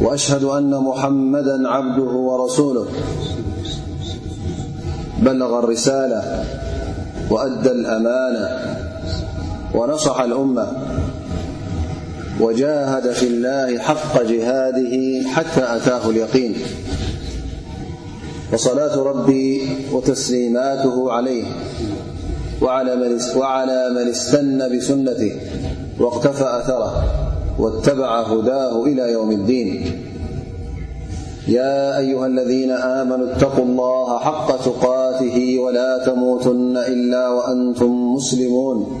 وأشهد أن محمدا عبده ورسوله بلغ الرسالة وأدى الأمان ونصح الأمة وجاهد في الله حق جهاده حتى أتاه اليقين فصلاة ربي وتسليماته عليه وعلى من استن بسنته واقتفى أثره واتبع هداه إلى يوم الدين يا أيها الذين آمنوا اتقوا الله حق تقاته ولا تموتن إلا وأنتم مسلمون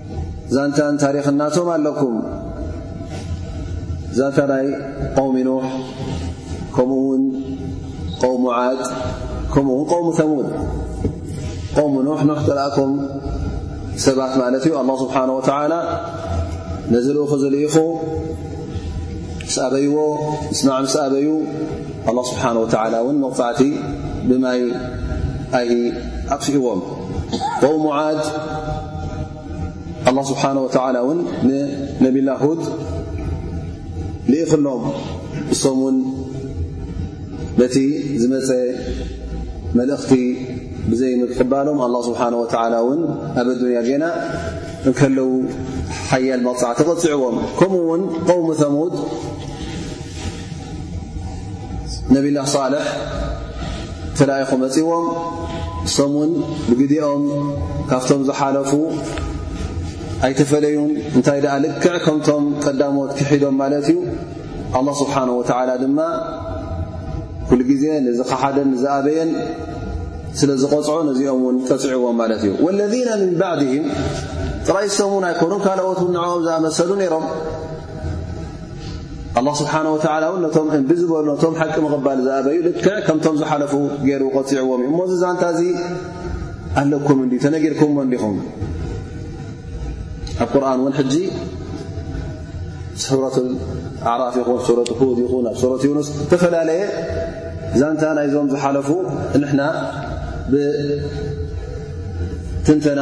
ዛንታን ታሪኽን ናቶም ኣለኩም ዛንታ ናይ ቆውሚ ኖሕ ከምኡ ውን ቆውሙ ዓድ ከምኡ ውን ቆውሚ ተሙን ቆውሚ ኖሕ ኖሕ ጥራእኩም ሰባት ማለት እዩ ኣላ ስብሓን ወተላ ነዚ ልእኹ ዝልኢኹ ምስ ኣበይዎ ምስማዕ ምስ ኣበዩ ኣላ ስብሓን ወተላ እውን መቕፃዕቲ ብማይ ኣይ ኣጥፊእዎም ቐውሙዓድ ኣላ ስብሓን ወተዓላ እውን ንነብላ ሁድ ልኢኽሎም እሶም እውን ነቲ ዝመፀ መልእኽቲ ብዘይ ምቅባሎም ኣላ ስብሓን ወተዓላ እውን ኣብ ኣዱንያ ጌና እንከለዉ ሓያል መቕፃዕ ተቐፅዕዎም ከምኡ እውን ቐውሚ ተሙድ ነብላ ሳልሕ ተላኢኹ መጺዎም እሶም ውን ብግዲኦም ካብቶም ዝሓለፉ ኣይተፈለዩን እንታይ ደኣ ልክዕ ከምቶም ቀዳሞት ክሒዶም ማለት እዩ ኣላ ስብሓን ወተዓላ ድማ ኩሉ ግዜ ነዚ ኸሓደን ዝኣበየን ስለ ዝቐፅዖ ነዚኦም ውን ቀፅዕዎም ማለት እዩ ወለذና ምን ባዕድህም ጥራይ እሶም ውን ኣይኮኑን ካልኦት ንዕኦም ዝኣመሰሉ ነይሮም ኣላ ስብሓን ወተላ እውን ነቶም እንቢ ዝበሉ ነቶም ሓቂ ምቕባል ዝኣበዩ ልክዕ ከምቶም ዝሓለፉ ገይሩ ቆፂዕዎም እዩ እሞ እዚ ዛንታ እዚ ኣለኩም እንዲ ተነጊርኩምዎ እንዲኹም ኣብ ቁርን እውን ሕጂ ሱረት ኣዕራፍ ይኹን ሱረት ሁድ ይኹን ኣብ ሱረት ዩኑስ ዝተፈላለየ ዛንታ ናይዞም ዝሓለፉ ንሕና ብትንተና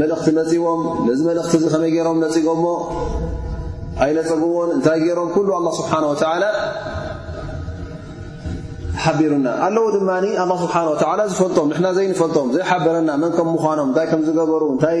መልእኽቲ መጺዎም ነዚ መልእኽቲ እዚ ከመይ ገይሮም ነጺጎሞ ኣይነጸግዎን እንታይ ገይሮም ኩሉ ኣላ ስብሓን ወተዓላ ሓቢሩና ኣለዉ ድማ ኣላ ስብሓን ወተዓላ ዝፈልጦም ንሕና ዘይንፈልጦም ዘይሓበረና መን ከም ምዃኖም እንታይ ከም ዝገበሩ እንታይ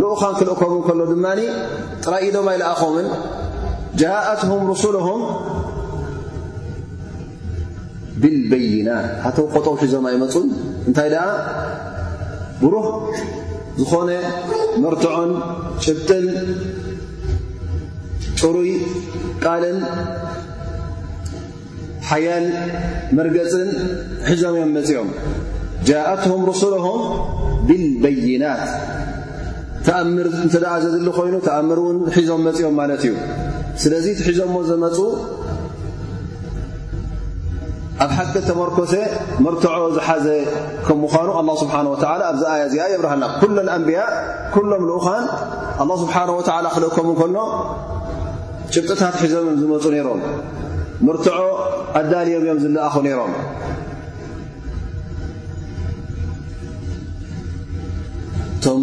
ልኡኻን ክልእኮም እንከሎ ድማ ጥራይ ኢዶም ኣይለኣኾምን ጃእትሁም ሩሱልሁም ብልበይና ሃተው ቆጠው ሒዞም ኣይመፁን እንታይ ደኣ ብሩህ ዝኾነ መርትዖን ጭብጥን ጥሩይ ቃልን ሓያል መርገጽን ሒዞም እዮም መጺኦም ጃኣትሁም ሩሱሉሁም ብልበይናት ተኣምር እንተ ደኣ ዘድሊ ኮይኑ ተኣምር እውን ሒዞም መጺኦም ማለት እዩ ስለዚ እቲ ሒዞሞ ዘመፁ ኣብ ሓቂ ተመርኮሰ መርትዖ ዝሓዘ ከም ምዃኑ ኣላ ስብሓን ወተላ ኣብዚ ኣያ እዚኣ የብርሃና ኩሎ ኣንብያ ኩሎም ልኡኻን ኣላ ስብሓን ወተላ ክልእከም እንከሎ ጭብጥታት ሒዞም እዮም ዝመጹ ነይሮም። መርትዖ ኣዳልዮም እዮም ዝለኣኹ ነይሮም። እቶም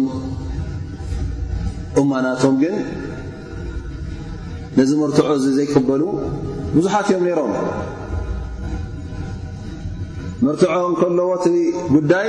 እማናቶም ግን ነዚ መርትዖ እዚ ዘይቅበሉ ብዙሓት እዮም ነይሮም። መርትዖ እንከለዎ እቲ ጉዳይ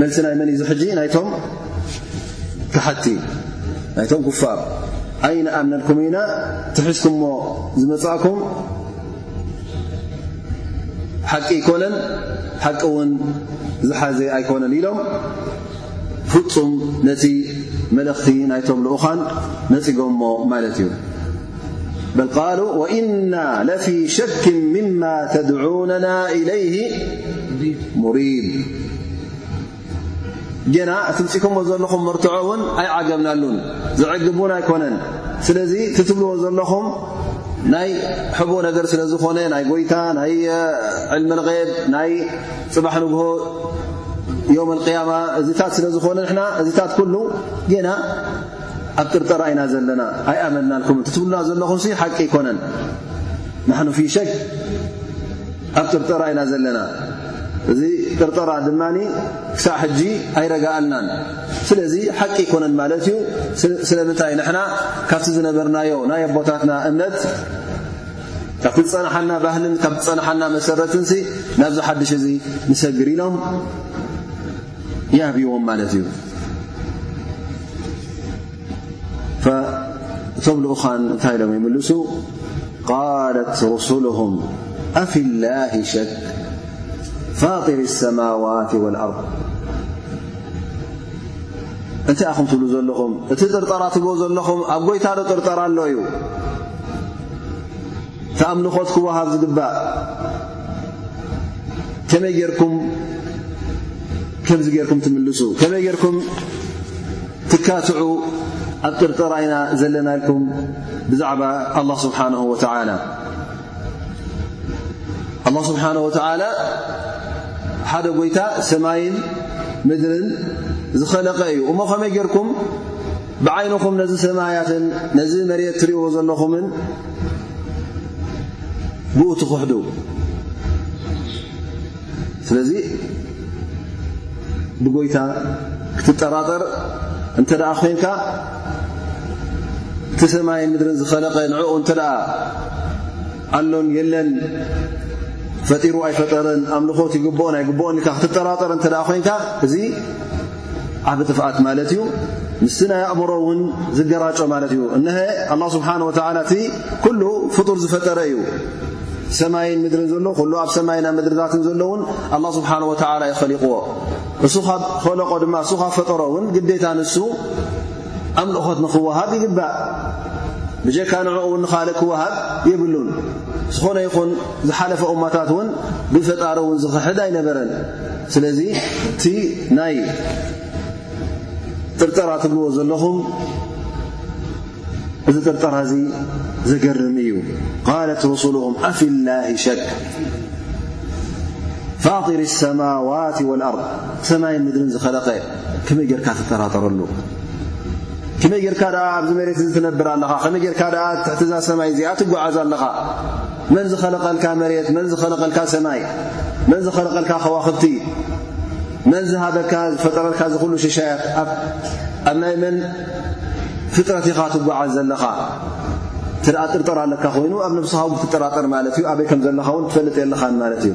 መልሲ ናይ መን እዩ እዚ ሕጂ ናይቶም ካሓቲ ናይቶም ኩፋር ኣይንኣምነልኩም ኢና ትሕዝኩሞ ዝመጻእኩም ሓቂ ኣይኮነን ሓቂ እውን ዝሓዘ ኣይኮነን ኢሎም ፍጹም ነቲ መልእኽቲ ናይቶም ልኡኻን ነጺጎሞ ማለት እዩ በል ቃሉ ወኢና ለፊ ሸክ ምማ ተድዑነና ኢለይህ ሙሪብ ጌና እቲ ምፅኩሞ ዘለኹም መርትዖ እውን ኣይዓገብናሉን ዘዕግብ እውን ኣይኮነን ስለዚ እቲ ትብልዎ ዘለኹም ናይ ሕቦ ነገር ስለ ዝኾነ ናይ ጎይታ ናይ ዕልሚ ልቕብ ናይ ፅባሕ ንግሆ ዮም ቅያማ እዚታት ስለ ዝኾነ ንና እዚታት ኩሉ ጌና ኣብ ጥርጠራ ኢና ዘለና ኣይኣመንናልኩምን እቲ ትብሉና ዘለኹምሲ ሓቂ ኣይኮነን ናሕኑ ፊ ሸግ ኣብ ጥርጠራ ኢና ዘለና እዚ ጥርጠራ ድማ ክሳዕ ሕጂ ኣይረጋኣልናን ስለዚ ሓቂ ኣይኮነን ማለት እዩ ስለምንታይ ንሕና ካብቲ ዝነበርናዮ ናይ ኣቦታትና እምነት ካብቲ ዝፀናሓና ባህልን ካብ ዝፀናሓና መሰረትን ሲ ናብዚ ሓድሽ እዚ ንሰግር ኢሎም የዕብይዎም ማለት እዩ እቶም ልኡኻን እንታይ ኢሎም ይምልሱ ቃለት ሩሱሉም ኣፊ ላህ ሸክ ፋጢር ሰማዋት ወልኣርض እንታይ ኣኹም ትብሉ ዘለኹም እቲ ጥርጠራ ትብ ዘለኹም ኣብ ጎይታ ዶ ጥርጠራ ኣሎ እዩ ተኣምልኾት ክወሃብ ዝግባእ ከመይ ጌርኩም ከምዚ ጌርኩም ትምልሱ፣ ከመይ ጌርኩም ትካትዑ ኣብ ጥርጠራ ኢና ዘለና ኢልኩም ብዛዕባ ኣላ ስብሓን ወተላ ኣላ ስብሓን ወተላ ሓደ ጎይታ ሰማይን ምድርን ዝኸለቀ እዩ እሞ ከመይ ጌርኩም ብዓይንኹም ነዚ ሰማያትን ነዚ መሬት ትሪእዎ ዘለኹምን ብኡ ትክሕዱ ስለዚ ብጎይታ ክትጠራጠር እንተ ደኣ ኮንካ እቲ ሰማይ ምድርን ዝኸለቐ ንዕኡ እንተ ደኣ ኣሎን የለን ፈጢሩ ኣይፈጠረን ኣምልኾት ይግብኦን ኣይግብኦን ኢልካ ክትጠራጠር እንተ ደኣ ኮንካ እዚ ዓቢ ጥፍኣት ማለት እዩ ምስቲ ናይ ኣእምሮ እውን ዝገራጮ ማለት እዩ እነሀ ኣላ ስብሓን ወተላ እቲ ኩሉ ፍጡር ዝፈጠረ እዩ ሰማይን ምድርን ዘሎ ኩሉ ኣብ ሰማይን ኣብ ምድርታትን ዘሎ እውን ኣላ ስብሓን ወተላ ዩ ኸሊቕዎ እሱ ኻብ ኸለቆ ድማ እሱ ካብ ፈጠሮ እውን ግዴታ ንሱ ኣምልኾት ንኽወሃብ ይግባእ ብጀካ ንዕኡ እውን ንኻልእ ክወሃብ የብሉን ዝኾነ ይኹን ዝሓለፈ እማታት እውን ብፈጣሪ እውን ዝኽሕድ ኣይነበረን ስለዚ እቲ ናይ ጥርጠራ ትብልዎ ዘለኹም እዚ ጥርጠራ እዚ ዘገርም እዩ ቃለት ሩሱሉም ኣፊ ላሂ ሸክ ፋጢር ሰማዋት ወልኣርድ ሰማይን ምድርን ዝኸለቐ ከመይ ጌርካ ትጠራጠረሉ ከመይ ጌርካ ደኣ ኣብዚ መሬት እዚ ትነብር ኣለኻ ከመይ ጌርካ ደኣ ትሕቲዛ ሰማይ እዚኣ ትጓዓዝ ኣለኻ መን ዝኸለቐልካ መሬት መን ዝኸለቐልካ ሰማይ መን ዝኸለቐልካ ከዋኽብቲ መን ዝሃበካ ዝፈጠረልካ ዝኹሉ ሽሻያት ኣብ ናይ መን ፍጥረት ኢኻ ትጓዓዝ ዘለኻ እተ ጥርጠር ኣለካ ኮይኑ ኣብ ነብስኻ ትጠራጠር ማለት እዩ ኣበይ ከም ዘለኻ ውን ትፈልጥ የለኻን ማለት እዩ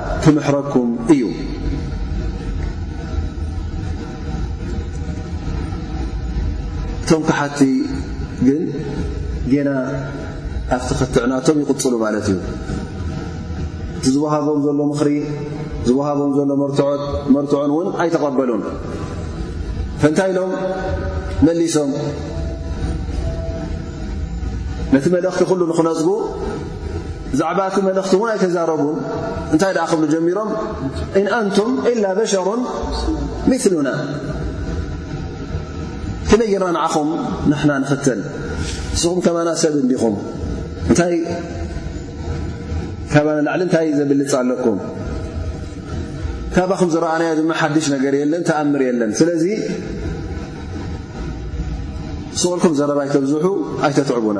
ክምሕረኩም እዩ። እቶም ከሓቲ ግን ጌና ኣብቲ ክትዕ ናቶም ይቕጽሉ ማለት እዩ። እቲ ዝወሃቦም ዘሎ ምኽሪ ዝወሃቦም ዘሎ መርትዖን እውን ኣይተቐበሉን። ፈንታይ ኢሎም መሊሶም ነቲ መልእኽቲ ኩሉ ንክነጽጉ ብዛዕባ እቲ መለኽቲ እውን ኣይተዛረቡን እንታይ ደኣ ክብሉ ጀሚሮም እን ኣንቱም ኢላ በሸሩን ምሉና ከመይ ጌርና ንዓኹም ንሕና ንኽተል ንስኹም ከማና ሰብ እንዲኹም እንታይ ካባና ላዕሊ እንታይ ዘብልፅ ኣለኩም ካባኹም ዝረኣናዮ ድማ ሓድሽ ነገር የለን ተኣምር የለን ስለዚ ስቕልኩም ዘረባ ኣይተብዝሑ ኣይተትዕቡና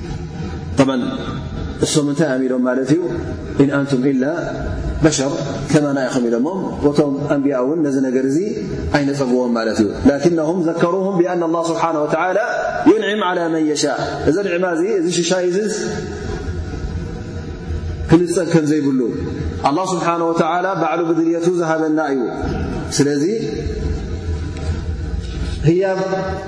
ጠበን እሶም እንታይ እዮም ኢሎም ማለት እዩ እን ኣንቱም ኢላ በሸር ከማና ኢኹም ኢሎሞም ቦቶም ኣንቢያ እውን ነዚ ነገር እዚ ኣይነፀግዎም ማለት እዩ ላኪነሁም ዘከሩሁም ብኣና ላ ስብሓን ወተላ ዩንዕም ዓላ መን የሻእ እዚ ንዕማ እዚ እዚ ሽሻይ እዚ ክንፀብ ከም ዘይብሉ ኣላ ስብሓን ወተላ ባዕሉ ብድልቱ ዝሃበና እዩ ስለዚ ህያብ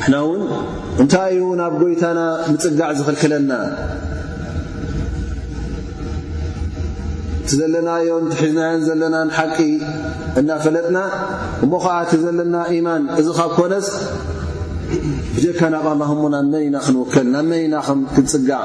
ንሕናውን እንታይ እዩ ናብ ጎይታና ምጽጋዕ ዝኽልክለና? እቲ ዘለናዮን ትሒዝናዮን ዘለናን ሓቂ እናፈለጥና እሞ ኸዓ እቲ ዘለና ኢማን እዚ ኻብ ኮነስ ብጀካ ናብ ኣላህ እሞ ናብ መን ኢና ክንውከል ናብ መን ኢና ክንጽጋዕ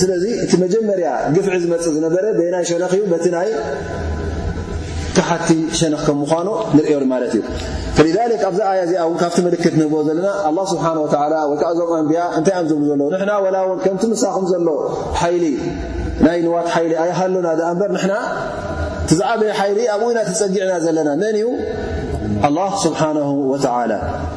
ስለዚ እቲ መጀመርያ ግፍዒ ዝመጽእ ዝነበረ በናይ ሸነኽ እዩ በቲ ናይ ተሓቲ ሸነኽ ከም ምዃኑ ንርዮ ማለት እዩ ذ ኣብዚ ኣያ እዚኣ ውን ካብቲ ምልክት ንህቦ ዘለና ኣ ስብሓ ወ ወይከዓ እዞም ኣንብያ እንታይ እዮም ዝብሉ ዘለዉ ንሕና ወላ ውን ከምቲ ምሳኹም ዘሎ ሓይሊ ናይ ንዋት ሓይሊ ኣይሃሉና ኣ እምበር ንሕና እቲ ዝዓበየ ሓይሊ ኣብኡኢና ተፀጊዕና ዘለና መን እዩ ኣላ ስብሓነ ወተላ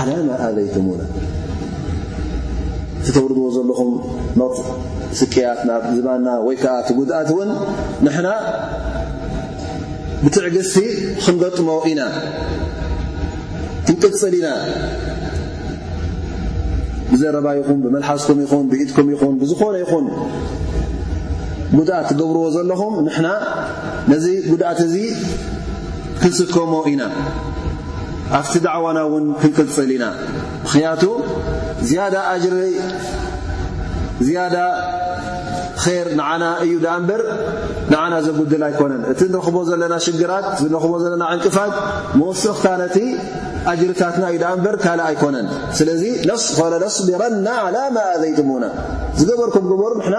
ዓላ ማ ኣዘይቱሙና እቲ ተውርድዎ ዘለኹም ሞት ስቅያት ናብ ዝባና ወይ ከዓ እቲ ጉድኣት እውን ንሕና ብትዕግስቲ ክንገጥሞ ኢና ክንቅፅል ኢና ብዘረባ ይኹን ብመልሓስኩም ይኹን ብኢድኩም ይኹን ብዝኾነ ይኹን ጉድኣት ትገብርዎ ዘለኹም ንሕና ነዚ ጉድኣት እዚ ክንስከሞ ኢና ኣብቲ ዳዕዋና ውን ክንቅጽል ኢና ምኽንያቱ ዝያዳ ኣጅሪ ዝያዳ ር ንዓና እዩ ዳኣ እምበር ንዓና ዘጉድል ኣይኮነን እቲ ንረኽቦ ዘለና ሽግራት ዝረኽቦ ዘለና ዕንቅፋት መወሰኽታ ነቲ ኣጅርታትና እዩ ዳኣ እምበር ካልእ ኣይኮነን ስለዚ ለ ነስቢረና ዓላማ ኣዘይትሙና ዝገበርኩም ግበሩ ንሕና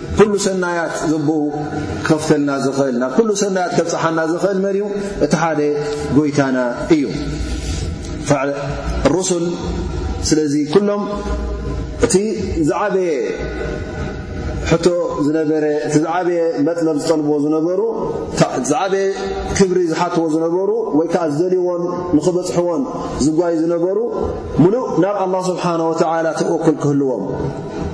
ኩሉ ሰናያት ዘቦኡ ክኸፍተልና ዝኽእል ናብ ኩሉ ሰናያት ከብጽሓና ዝኽእል መን እዩ እቲ ሓደ ጎይታና እዩ ሩሱል ስለዚ ኩሎም እቲ ዝዓበየ ሕቶ ዝነበረ እቲ ዝዓበየ መጥለብ ዝጠልብዎ ዝነበሩ ዝዓበየ ክብሪ ዝሓትዎ ዝነበሩ ወይ ከዓ ዝደልዎን ንኽበፅሕዎን ዝጓይ ዝነበሩ ሙሉእ ናብ ኣላ ስብሓን ወተዓላ ተወክል ክህልዎም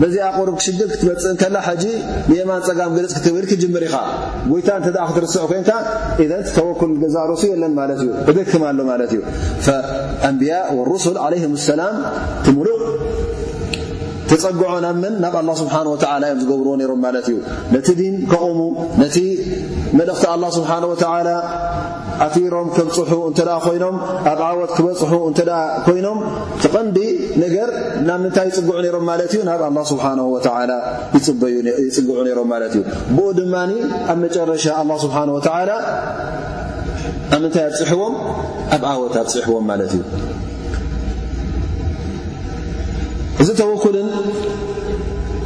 በዚኣ ቁሩብ ክሽግር ክትመጽእ ከላ ሕጂ ንየማን ጸጋም ግልጽ ክትብል ክትጅምር ኢኻ። ጎይታ እንተ ክትርስዕ ኮንካ እዘን ተወኩል ገዛእ ርእሱ የለን ማለት እዩ። እደክም ኣሎ ማለት እዩ። ኣንብያ ወሩሱል ዓለይሂም ሰላም እቲ ምሉእ ተጸግዖ ናብ መን ናብ ኣላ ስብሓን ወተዓላ እዮም ዝገብርዎ ነይሮም ማለት እዩ ነቲ ዲን ከቑሙ ነቲ መልእኽቲ ኣላ ስብሓን ወተዓላ ኣትሪሮም ከብጽሑ እንተ ኮይኖም ኣብ ዓወት ክበጽሑ እንተ ኮይኖም እቲ ቐንዲ ነገር ናብ ምንታይ ይጽግዑ ነይሮም ማለት እዩ ናብ ኣላ ስብሓን ወተላ ይጽግዑ ነይሮም ማለት እዩ ብኡ ድማ ኣብ መጨረሻ ኣላ ስብሓን ወተላ ኣብ ምንታይ ኣብጽሕዎም ኣብ ዓወት ኣብጽሕዎም ማለት እዩ እዚ ተወኩልን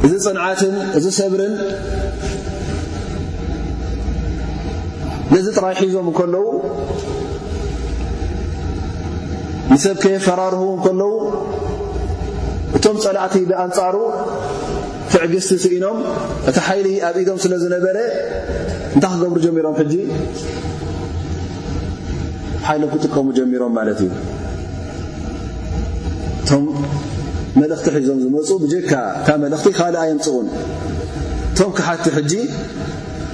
እዚ ጽንዓትን እዚ ሰብርን ነዚ ጥራይ ሒዞም እንከለዉ ንሰብ ከየፈራርሁ እንከለዉ እቶም ጸላእቲ ብኣንጻሩ ትዕግስቲ ስኢኖም እቲ ሓይሊ ኣብ ኢዶም ስለ ዝነበረ እንታይ ክገብሩ ጀሚሮም ሕጂ ሓይሎም ክጥቀሙ ጀሚሮም ማለት እዩ እቶም መልእኽቲ ሒዞም ዝመፁ ብጀካ እታ መልእኽቲ ካልእ ኣየምፅኡን እቶም ክሓቲ ሕጂ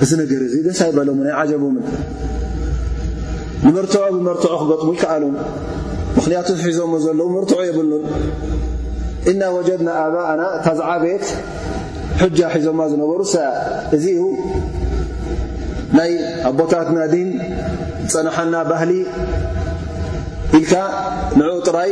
እዚ ነገር እዚ ደስ ኣይበሎምን ኣይዓጀቦምን ንመርትዖ ብመርትዖ ክገጥሙ ኣይከኣሉን ምኽንያቱ ዝሒዞሞ ዘለዉ መርትዖ የብሉን እና ወጀድና ኣባእና እታ ዝዓበየት ሕጃ ሒዞማ ዝነበሩ ሰ እዚ ዩ ናይ ኣቦታትና ዲን ዝፀናሓና ባህሊ ኢልካ ንዑኡ ጥራይ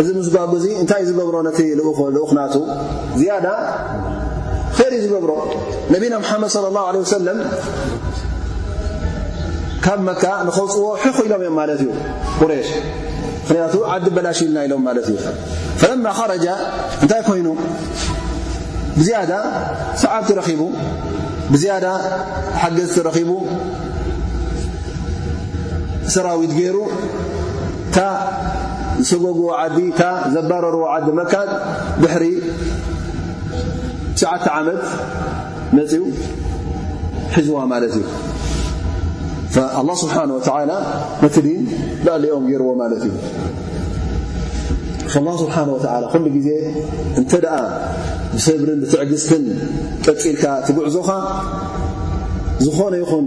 እዚ ምስጓጉ እዚ እንታይ እዩ ዝገብሮ ነቲ ልኡኽ ናቱ ዝያዳ ር እዩ ዝገብሮ ነቢና ሓመድ صለ ላه ለ ወሰለም ካብ መካ ንኸውፅዎ ሕኹ ኢሎም እዮም ማለት እዩ ቁሬሽ ምክንያቱ ዓዲ በላሽ ኢልና ኢሎም ማለት እዩ ፈለማ ኸረጃ እንታይ ኮይኑ ብዝያዳ ሰዓብቲ ረኺቡ ብዝያዳ ሓገዝቲ ረኺቡ ሰራዊት ገይሩ እታ ዝሰጎጉዎ ዓዲ፣ እታ ዘባረሩዎ ዓዲ መካ ድሕሪ ትሽዓተ ዓመት መጺኡ ሒዙዋ ማለት እዩ። ኣላህ ስብሓን ወተዓላ ነቲ ዲን ብኣሊኦም ገይርዎ ማለት እዩ። ኣላህ ስብሓን ወተዓላ ኩሉ ግዜ እንተ ደኣ ብሰብርን ብትዕግስትን ቀጺልካ ትጉዕዞኻ ዝኾነ ይኹን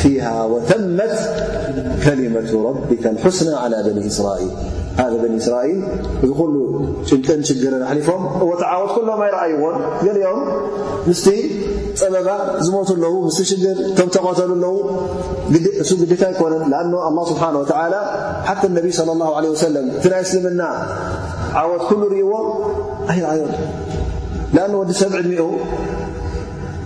ፊሃ ወተመት ከሊመቱ ረቢከ ልሑስና ዓላ በኒ እስራኢል ኣነ በኒ እስራኢል እዚ ኩሉ ጭንቅን ሽግርን ኣሕሊፎም እዎ ተዓወት ኩሎም ኣይረኣይዎን ገሊኦም ምስቲ ፀበባ ዝሞቱ ኣለዉ ምስቲ ሽግር ከም ተቐተሉ ኣለዉ እሱ ግዴታ ኣይኮነን ኣን ኣላ ስብሓን ወተዓላ ሓቲ ነቢ ለ ላ ለ ወሰለም እቲ ናይ እስልምና ዓወት ኩሉ ርእዎ ኣይረኣዮን ኣን ወዲ ሰብ ዕድሚኡ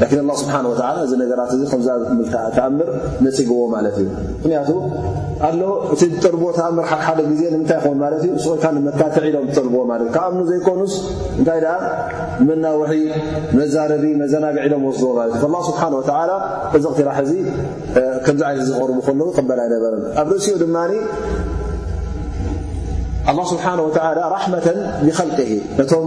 ላኪን ኣላ ስብሓን ወተላ እዚ ነገራት እዚ ከምዛ ምልታ ተኣምር ነፂግዎ ማለት እዩ ምክንያቱ ኣሎ እቲ ዝጠልብዎ ተኣምር ሓሓደ ግዜ ንምንታይ ይኸውን ማለት እዩ ስወይካ ንመታትዕ ኢሎም ዝጠልብዎ ማለት እዩ ከኣምኑ ዘይኮኑስ እንታይ ደኣ መናውሒ መዛረቢ መዘናግዒ ኢሎም ወስድዎ ማለት እዩ ላ ስብሓን ወተላ እዚ ቕትራሕ እዚ ከምዚ ዓይነት ዝቐርቡ ከለዉ ይቕበል ኣይነበረን ኣብ ርእሲኡ ድማ ኣላ ስብሓን ወተላ ራሕመተን ብከልቂ ነቶም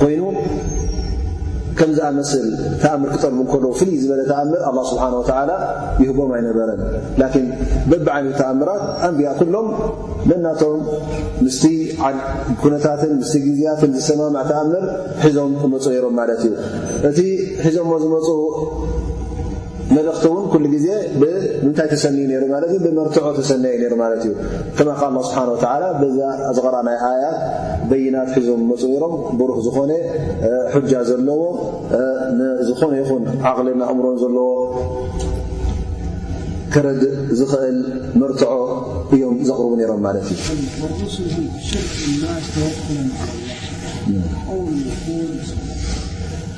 ኮይኑ ከም ዝኣመስል ተኣምር ክጠልቡ ከለዉ ፍልይ ዝበለ ተኣምር ኣላ ስብሓን ወተዓላ ይህቦም ኣይነበረን ላኪን በብዓይነት ተኣምራት ኣንብያ ኩሎም ነናቶም ምስቲ ኩነታትን ምስቲ ግዜያትን ዝሰማምዕ ተኣምር ሒዞም ክመፁ ነይሮም ማለት እዩ እቲ ሒዞሞ ዝመፁ መልእኽቲ ውን ኩሉ ግዜ ብምንታይ ተሰንዩ ነይሩ ማለት እዩ ብመርትዖ ተሰነዩ ነይሩ ማለት እዩ ከማ ቃል ላ ስብሓን ወተላ በዛ ዝቕረኣናይ ኣያ በይናት ሒዞም መፅዊሮም ብሩህ ዝኾነ ሑጃ ዘለዎ ንዝኾነ ይኹን ዓቕልን ኣእምሮን ዘለዎ ክረድእ ዝኽእል መርትዖ እዮም ዘቕርቡ ነይሮም ማለት እዩ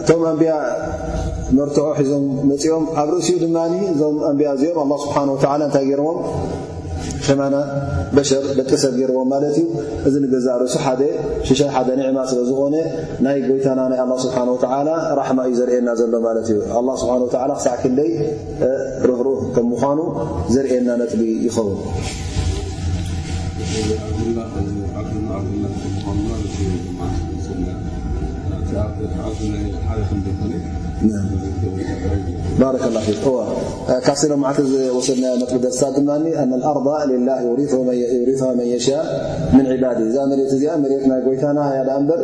እቶም ኣንብያ መርትዖ ሒዞም መፅኦም ኣብ ርእሲኡ ድማ እዞም ኣንብያ እዚኦም ኣላ ስብሓን ወተላ እንታይ ገይርዎም ከማና በሸር ደቂ ሰብ ገይርዎም ማለት እዩ እዚ ንገዛእ ርእሱ ሓደ ሽሻይ ሓደ ኒዕማ ስለ ዝኾነ ናይ ጎይታና ናይ ኣላ ስብሓን ወተላ ራሕማ እዩ ዘርእየና ዘሎ ማለት እዩ ኣላ ስብሓን ወተላ ክሳዕ ክንደይ ርህሩህ ከም ምዃኑ ዘርእየና ነጥቢ ይኸውን። ባረከ ላ ፊክ እወ ካብቲ ሎምዓቲ ዝወሰድና ነጥቢ ደርሳ ድማ ኣነ ኣርض ላ ዩሪث መን የሻ ምን ዕባድ እዛ መሬት እዚኣ መሬት ናይ ጎይታና ያ ዳኣ እምበር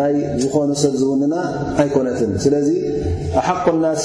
ናይ ዝኾነ ሰብ ዝውንና ኣይኮነትን ስለዚ ኣሓቁ ናስ